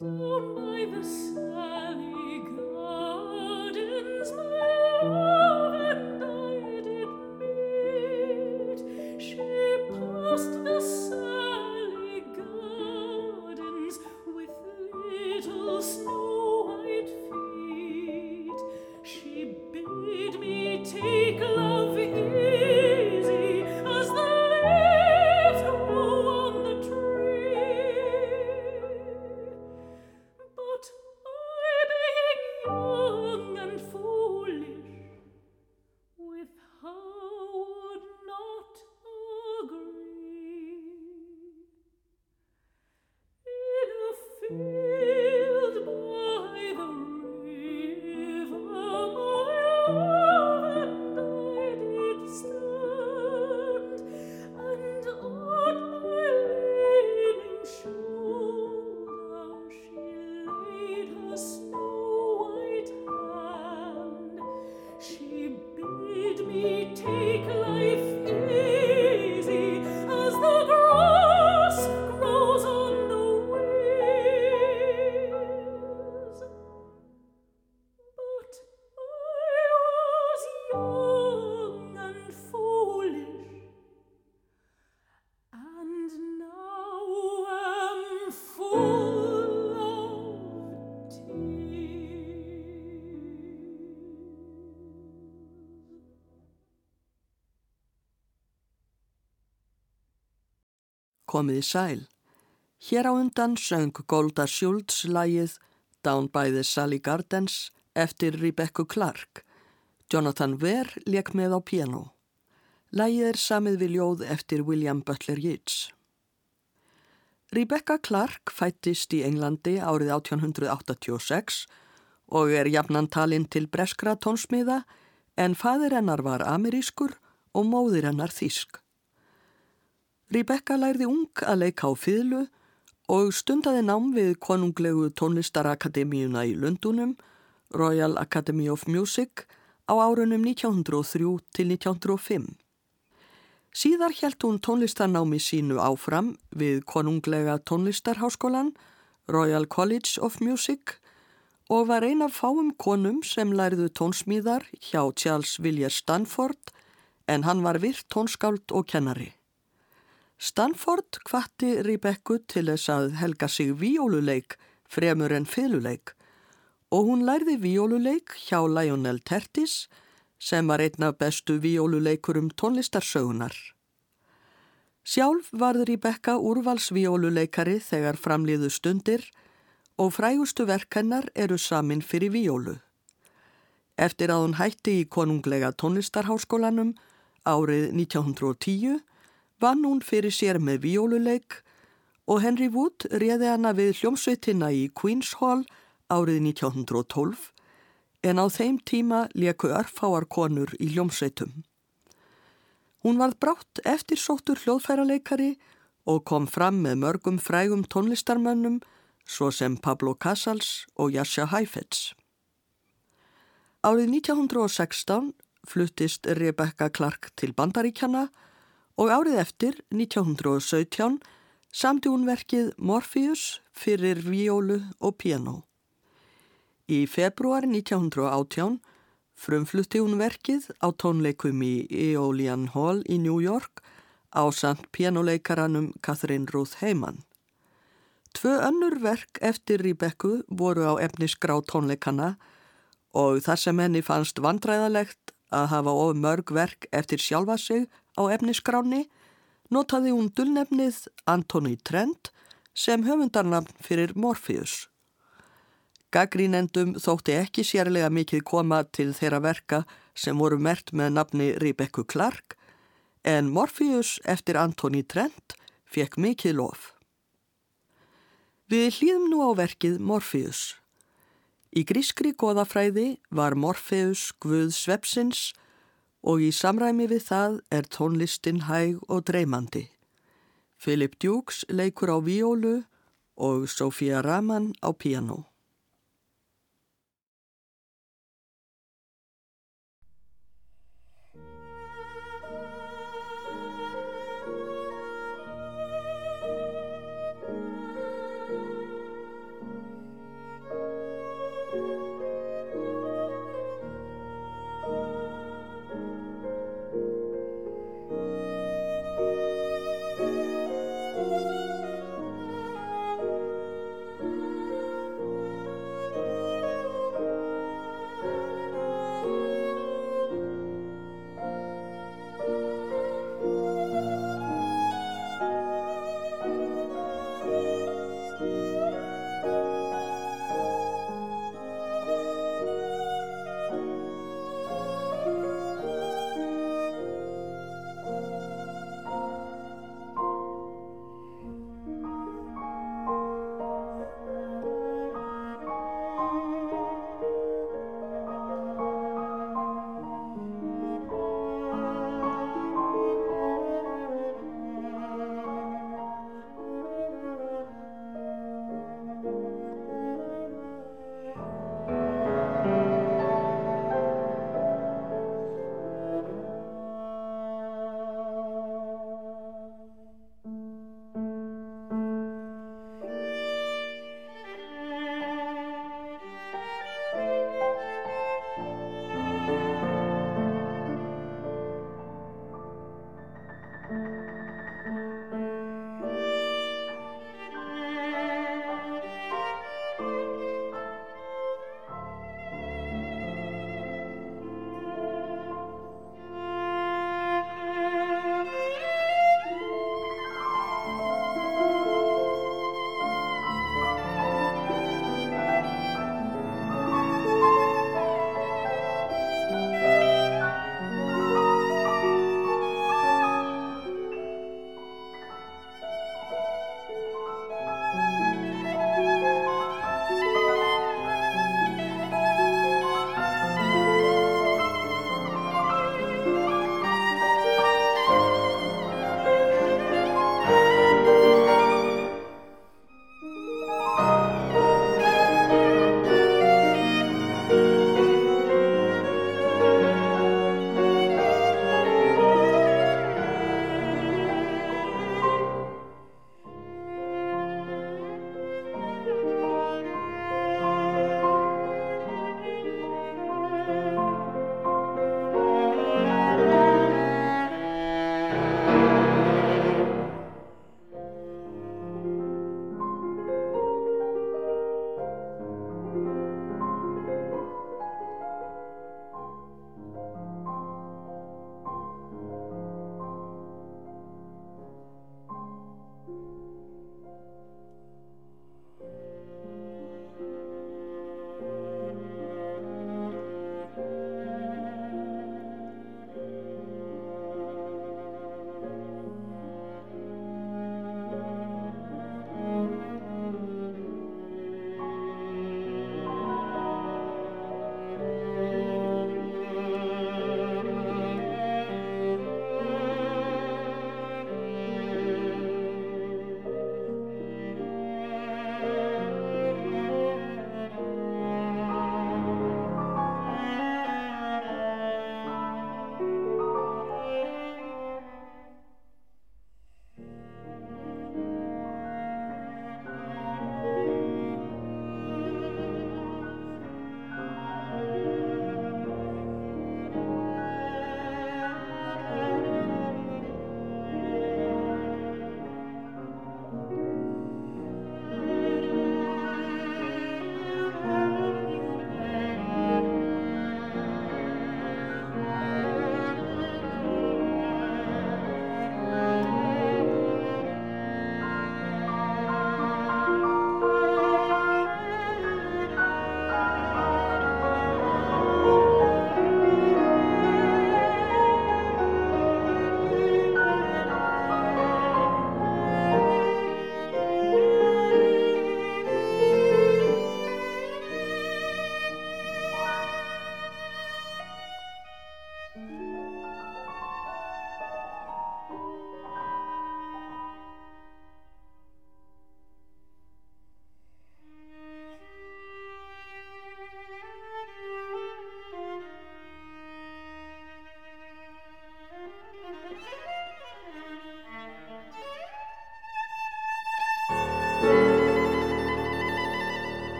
Down by the Sally Komiði sæl. Hér á undan söng Golda Schultz lægið Down by the Sally Gardens eftir Rebecca Clark. Jonathan Ware leik með á piano. Lægið er samið við ljóð eftir William Butler Yeats. Rebecca Clark fættist í Englandi árið 1886 og er jafnan talinn til breskra tónsmiða en fadir hennar var amerískur og móðir hennar þísk. Rebecca lærði ung að leika á fýðlu og stundaði nám við konunglegu tónlistarakademíuna í Lundunum, Royal Academy of Music, á árunum 1903 til 1905. Síðar hjælt hún tónlistarnámi sínu áfram við konunglega tónlistarháskólan, Royal College of Music og var ein af fáum konum sem lærðu tónsmíðar hjá Charles Villiers Stanford en hann var virt tónskáld og kennari. Stanford kvatti Rebekku til þess að helga sig víóluleik fremur en fyluleik og hún lærði víóluleik hjá Lionel Tertis sem var einn af bestu víóluleikurum tónlistarsögunar. Sjálf varð Rebekka úrvalsvíóluleikari þegar framliðu stundir og frægustu verkennar eru samin fyrir víólu. Eftir að hún hætti í konunglega tónlistarháskólanum árið 1910 vann hún fyrir sér með víóluleik og Henry Wood réði hana við hljómsveitina í Queen's Hall árið 1912 en á þeim tíma leku örfáar konur í hljómsveitum. Hún varð brátt eftirsóttur hljóðfæraleikari og kom fram með mörgum frægum tónlistarmönnum svo sem Pablo Casals og Jascha Heifetz. Árið 1916 fluttist Rebecca Clark til Bandaríkjana og árið eftir, 1917, samti hún verkið Morpheus fyrir víólu og piano. Í februar 1918 frumflutti hún verkið á tónleikum í Eolian Hall í New York á samt pianoleikaranum Catherine Ruth Heyman. Tvö önnur verk eftir Rebekku voru á efnisgrá tónleikana og þar sem henni fannst vandræðalegt að hafa of mörg verk eftir sjálfa sig á efnisgráni notaði hún dullnefnið Antoni Trent sem höfundarnafn fyrir Morpheus. Gaggrínendum þótti ekki sérlega mikið koma til þeirra verka sem voru mert með nafni Rebekku Clark en Morpheus eftir Antoni Trent fekk mikið lof. Við hlýðum nú á verkið Morpheus. Í grískri goðafræði var Morpheus Guð Svepsins og í samræmi við það er tónlistin hæg og dreymandi. Philip Dukes leikur á víólu og Sofía Raman á piano.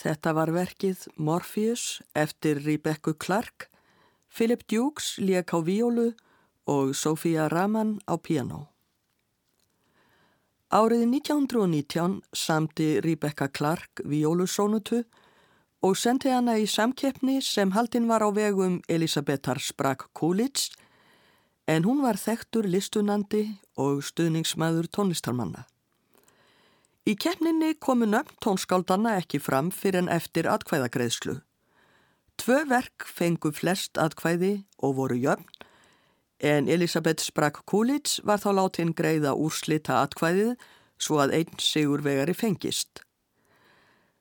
Þetta var verkið Morpheus eftir Rebecca Clark, Philip Dukes lék á víólu og Sofía Raman á piano. Árið 1919 samti Rebecca Clark víólusónutu og sendi hana í samkeppni sem haldinn var á vegum Elisabethar Sprague Coolidge en hún var þektur listunandi og stuðningsmæður tónlistarmanna. Í keppninni komu nöfn tónskáldanna ekki fram fyrir en eftir atkvæðagreðslu. Tvö verk fengu flest atkvæði og voru jöfn en Elisabeth Coolidge var þá látin greiða úrslita atkvæðið svo að einn sigur vegari fengist.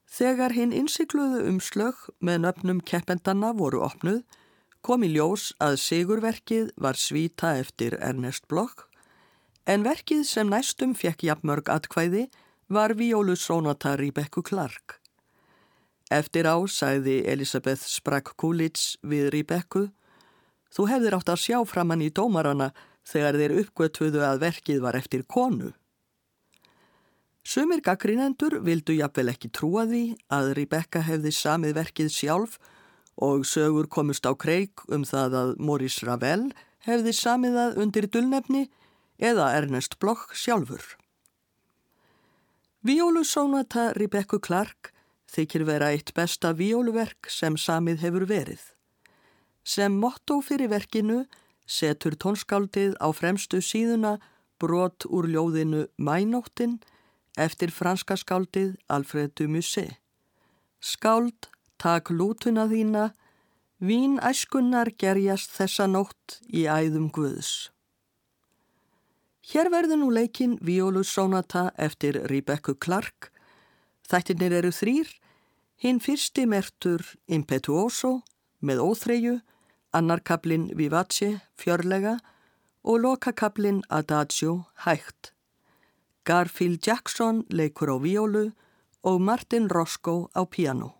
Þegar hinn innsikluðu umslög með nöfnum keppendanna voru opnuð, kom í ljós að sigurverkið var svíta eftir Ernest Bloch, en verkið sem næstum fekk jafnmörg atkvæði var Víólusónata Rebecca Clark. Eftir á sæði Elisabeth Sprague Coolidge við Rebecca Þú hefðir átt að sjá framann í dómarana þegar þeir uppgötuðu að verkið var eftir konu. Sumir gaggrínendur vildu jafnvel ekki trúa því að Rebecca hefði samið verkið sjálf og sögur komust á kreik um það að Maurice Ravel hefði samið það undir dullnefni eða Ernest Bloch sjálfur. Víólusónata Rebecca Clark þykir vera eitt besta víóluverk sem samið hefur verið. Sem motto fyrir verkinu setur tónskáldið á fremstu síðuna brot úr ljóðinu Mænóttin eftir franska skáldið Alfred de Musset. Skáld, tak lútuna þína, vín æskunnar gerjast þessa nótt í æðum Guðs. Hér verður nú leikinn Víólussónata eftir Rebecca Clark. Þættirnir eru þrýr, hinn fyrsti mertur Impetuoso með óþreyju annarkablin Vivace fjörlega og lokakablin Adagio hægt. Garfield Jackson leikur á víólu og Martin Roscoe á piano.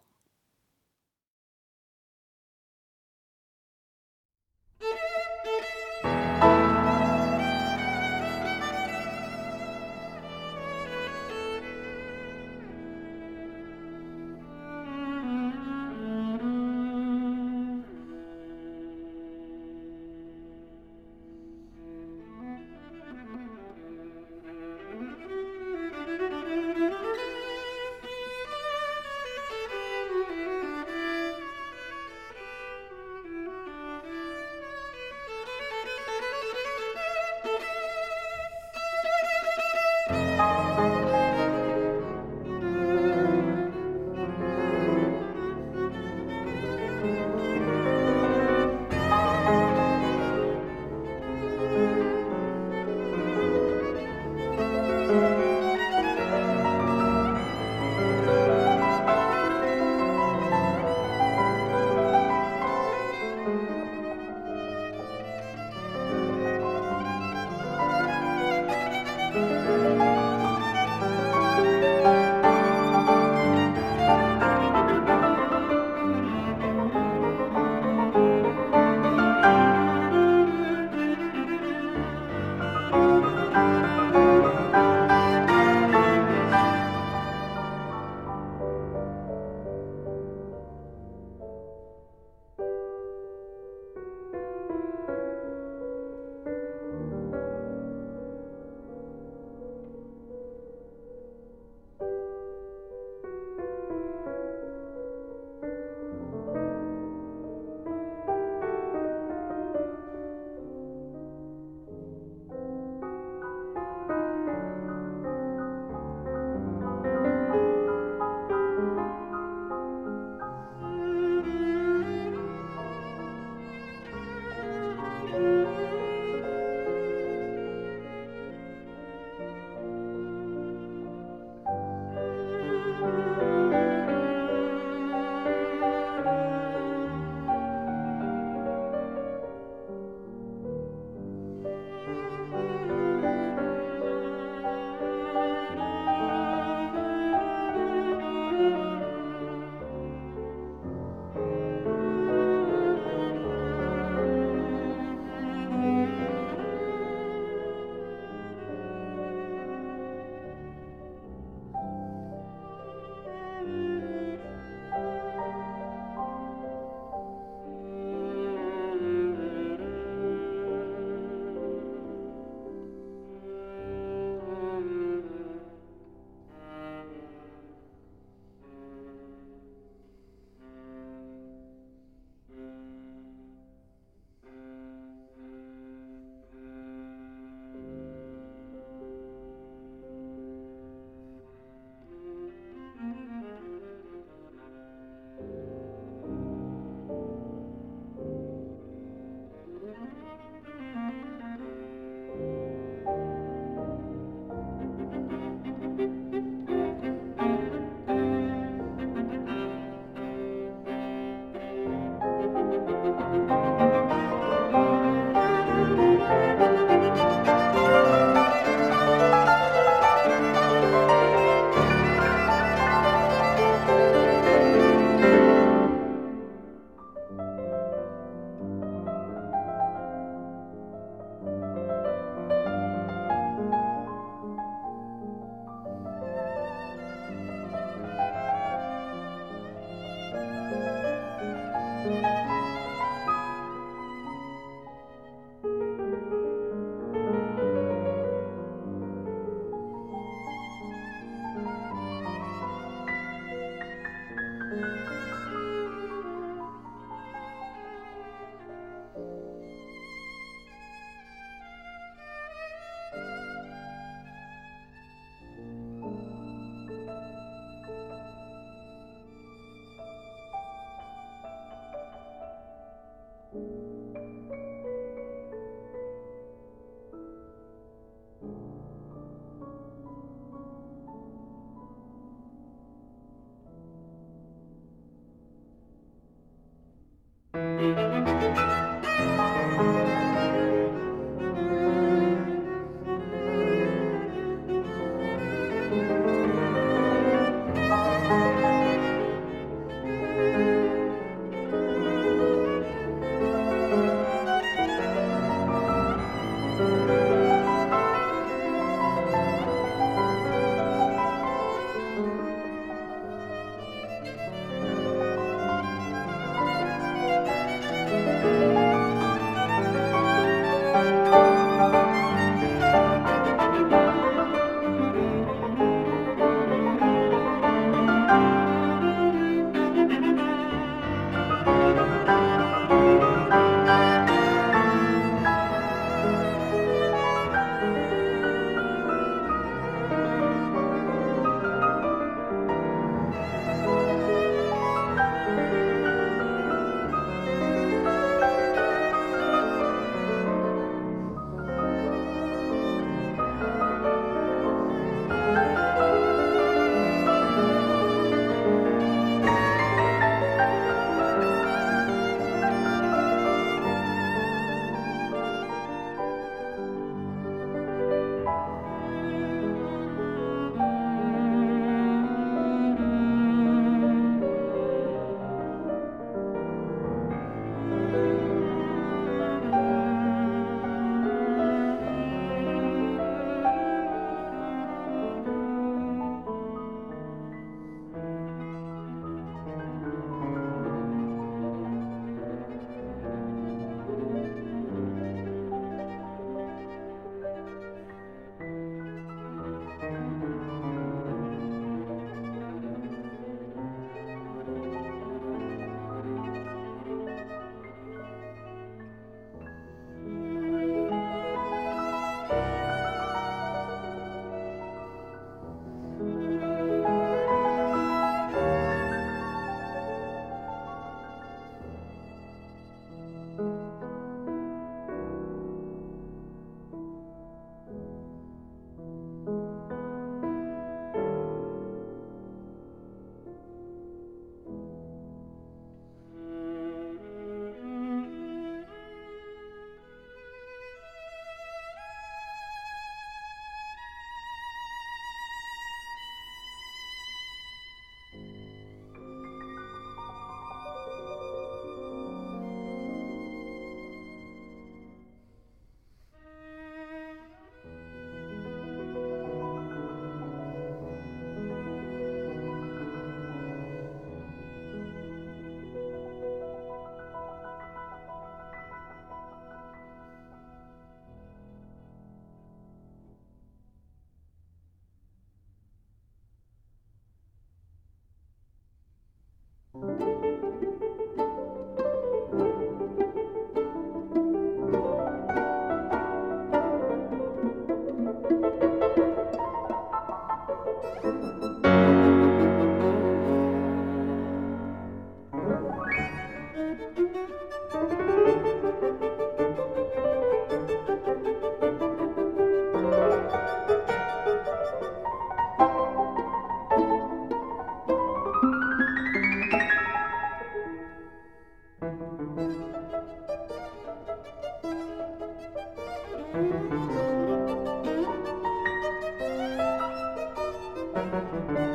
Música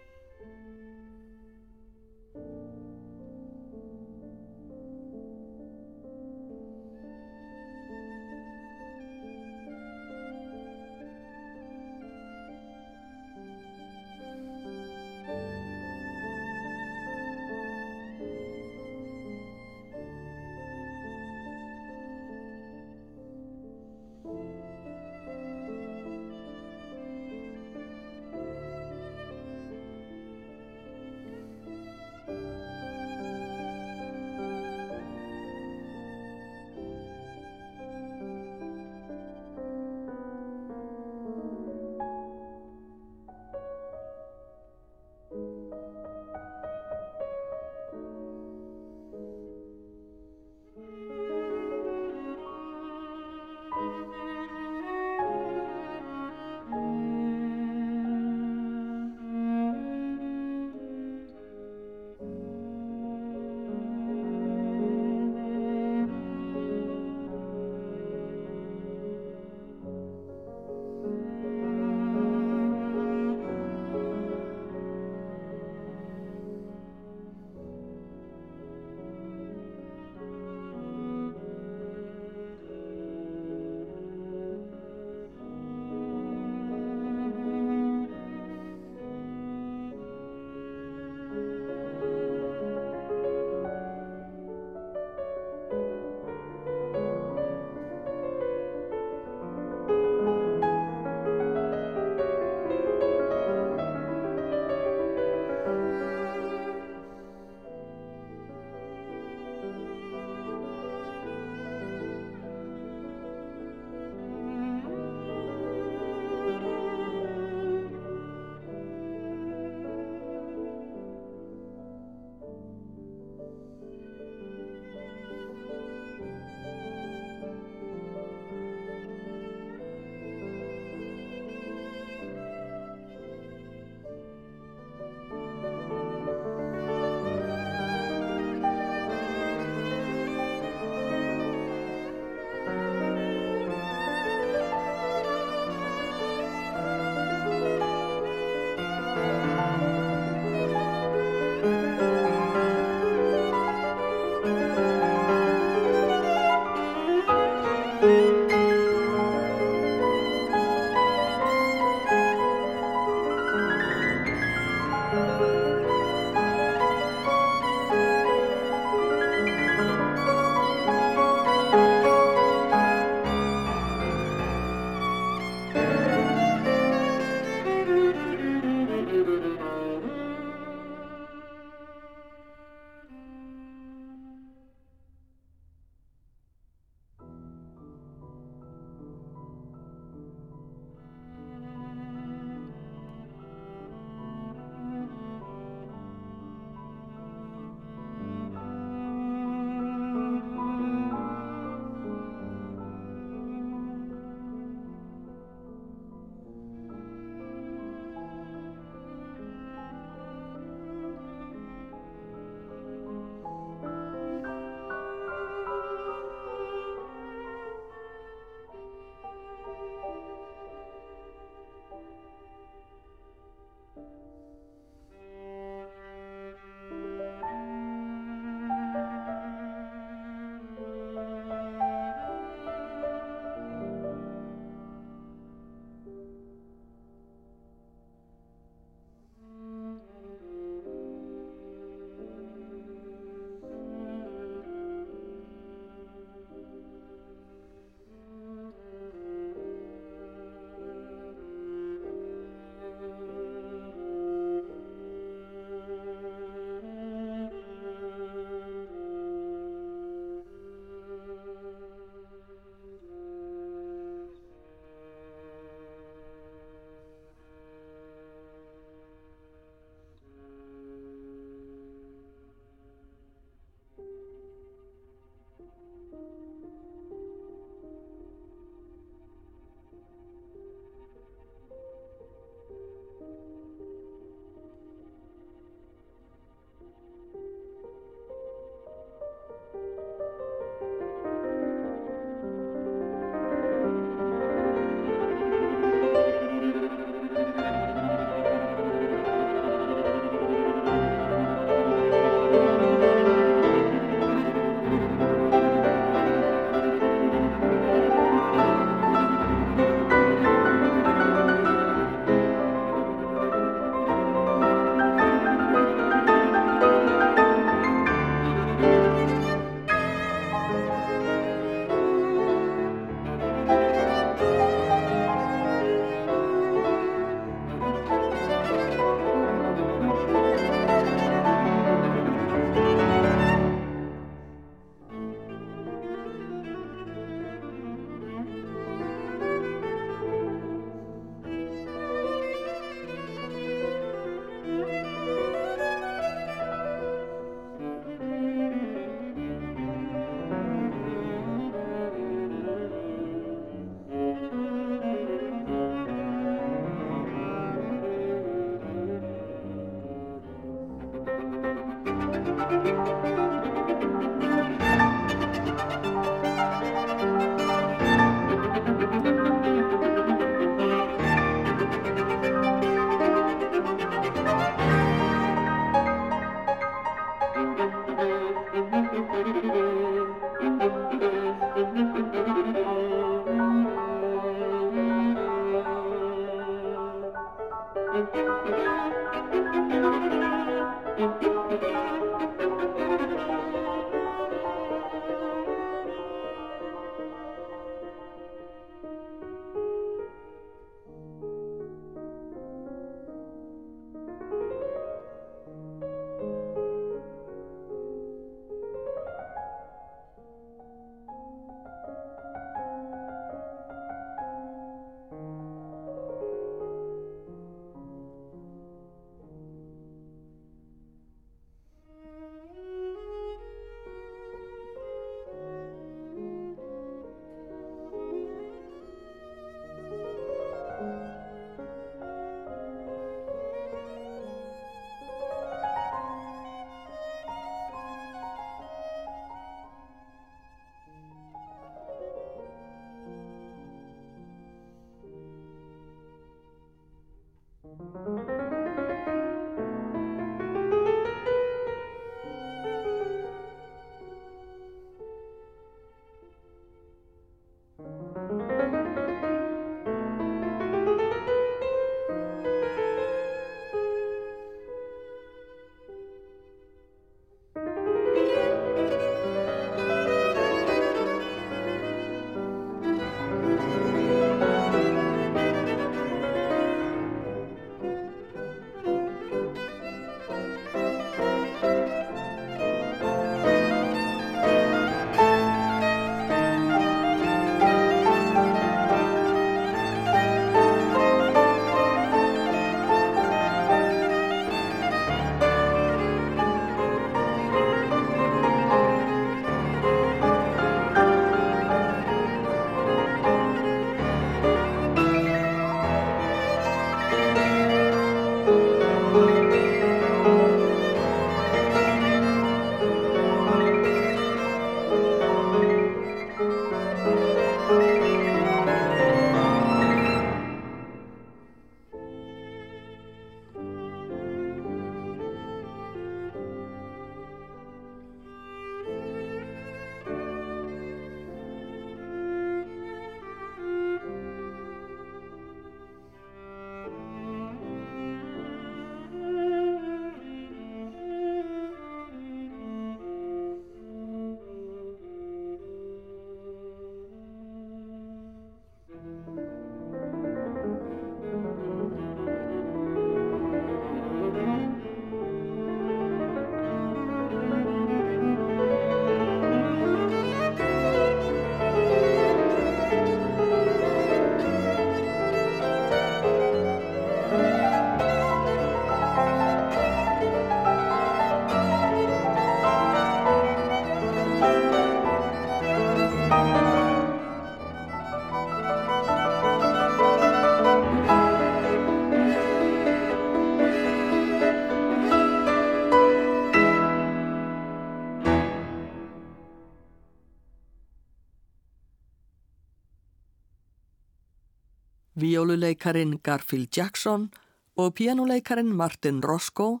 Víóluleikarin Garfield Jackson og pianuleikarin Martin Roscoe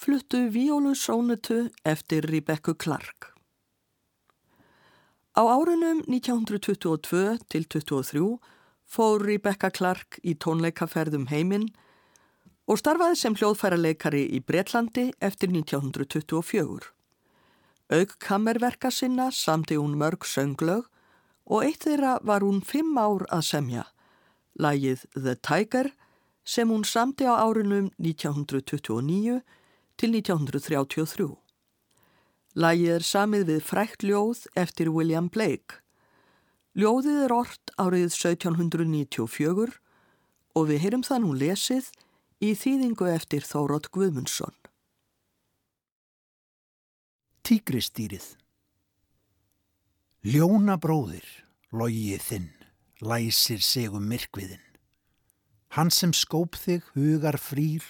fluttu víólusónutu eftir Rebecca Clark. Á árunum 1922 til 23 fór Rebecca Clark í tónleikaferðum heiminn og starfaði sem hljóðfæraleikari í Breitlandi eftir 1924. Aug kammerverka sinna samti hún mörg sönglög og eitt þeirra var hún fimm ár að semja lagið The Tiger sem hún samti á árunum 1929 til 1933. Lagið er samið við frækt ljóð eftir William Blake. Ljóðið er orrt árið 1794 og við heyrum það nú lesið í þýðingu eftir Þórótt Guðmundsson. Tígristýrið Ljóna bróðir, logið þinn læsir sig um myrkviðin. Hann sem skóp þig hugar frýr,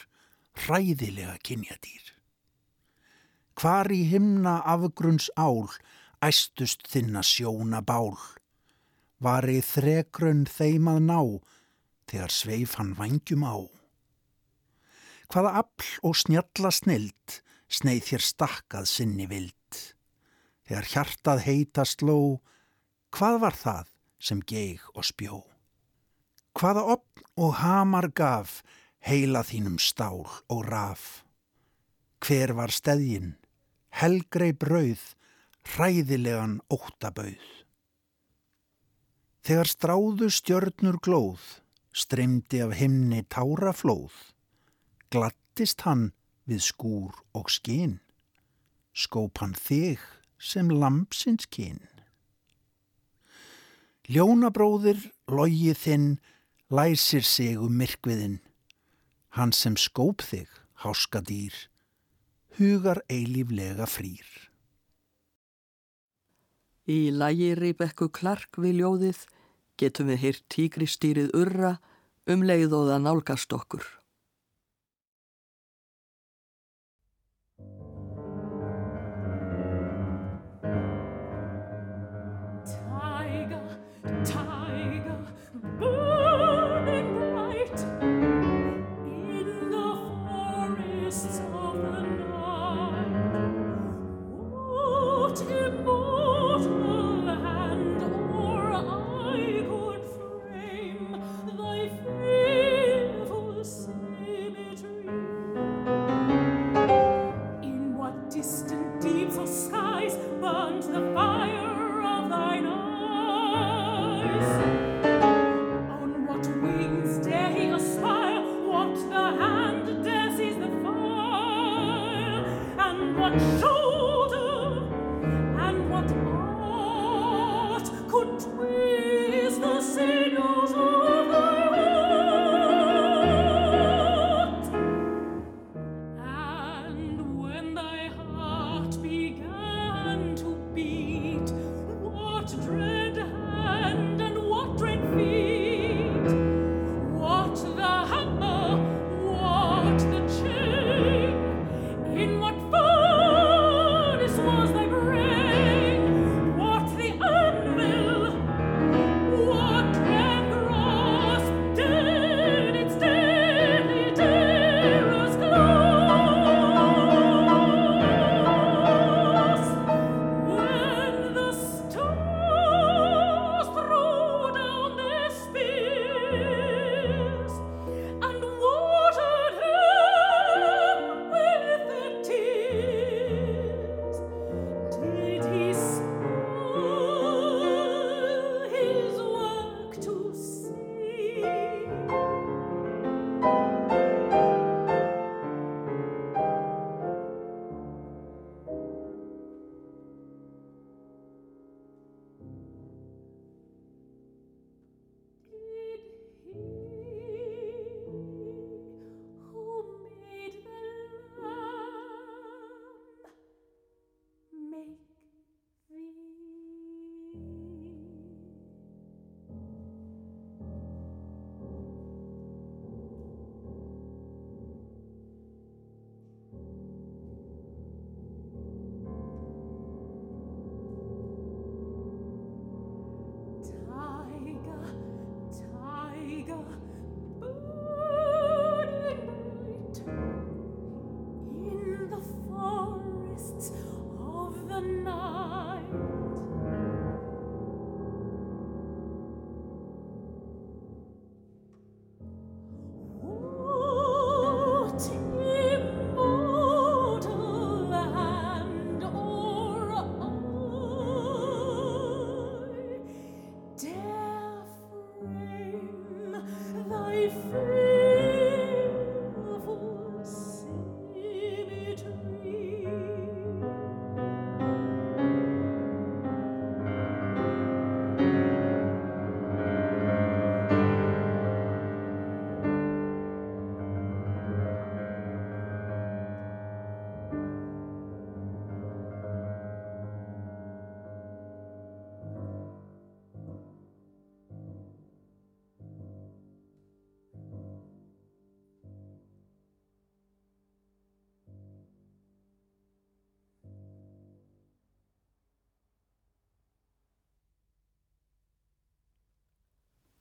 hræðilega kynjadýr. Hvar í himna afgrunns ál æstust þinna sjóna bál? Var í þregrunn þeim að ná þegar sveif hann vangjum á? Hvaða afl og snjalla snild sneið þér stakkað sinni vild? Þegar hjartað heita sló, hvað var það sem geig og spjó? Hvaða opn og hamar gaf heila þínum stál og raf? Hver var steðjinn? Helgrei brauð, hræðilegan óttabauð. Þegar stráðu stjörnur glóð, streymdi af himni táraflóð, glattist hann við skúr og skinn, skóp hann þig sem lampsins kinn. Ljónabróðir, logið þinn, læsir sig um myrkviðinn, hann sem skóp þig, háska dýr, hugar eilíflega frýr. Í lægi Rebekku Clark við ljóðið getum við heyrt tígristýrið urra um leið og það nálgast okkur.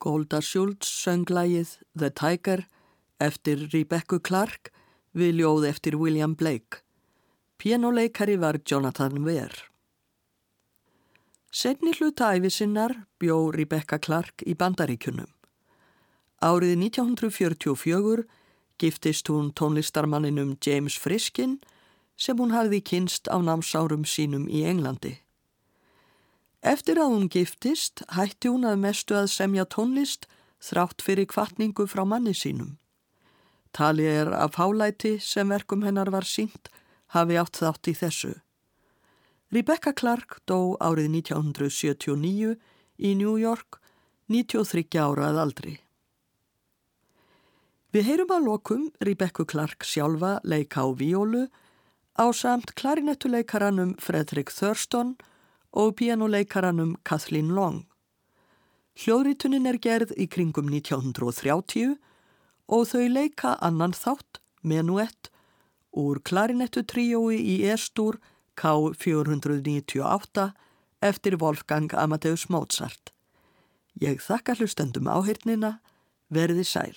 Golda Schultz söng lægið The Tiger eftir Rebecca Clark við ljóð eftir William Blake. Pianoleikari var Jonathan Ware. Senni hluta æfisinnar bjó Rebecca Clark í bandaríkunum. Árið 1944 giftist hún tónlistarmanninum James Friskin sem hún hafði kynst á námsárum sínum í Englandi. Eftir að hún giftist hætti hún að mestu að semja tónlist þrátt fyrir kvartningu frá manni sínum. Tali er af hálæti sem verkum hennar var sínt hafi átt þátt í þessu. Rebecca Clark dó árið 1979 í New York, 93 ára að aldri. Við heyrum að lokum Rebecca Clark sjálfa leika á víólu á samt klarinettuleikaranum Fredrik Thurston og pianoleikaranum Kathleen Long. Hljóðritunin er gerð í kringum 1930 og þau leika annan þátt, menuett, úr klarinettu tríói í Estúr K498 eftir Wolfgang Amadeus Mozart. Ég þakka hlustendum áheyrnina, verði sæl.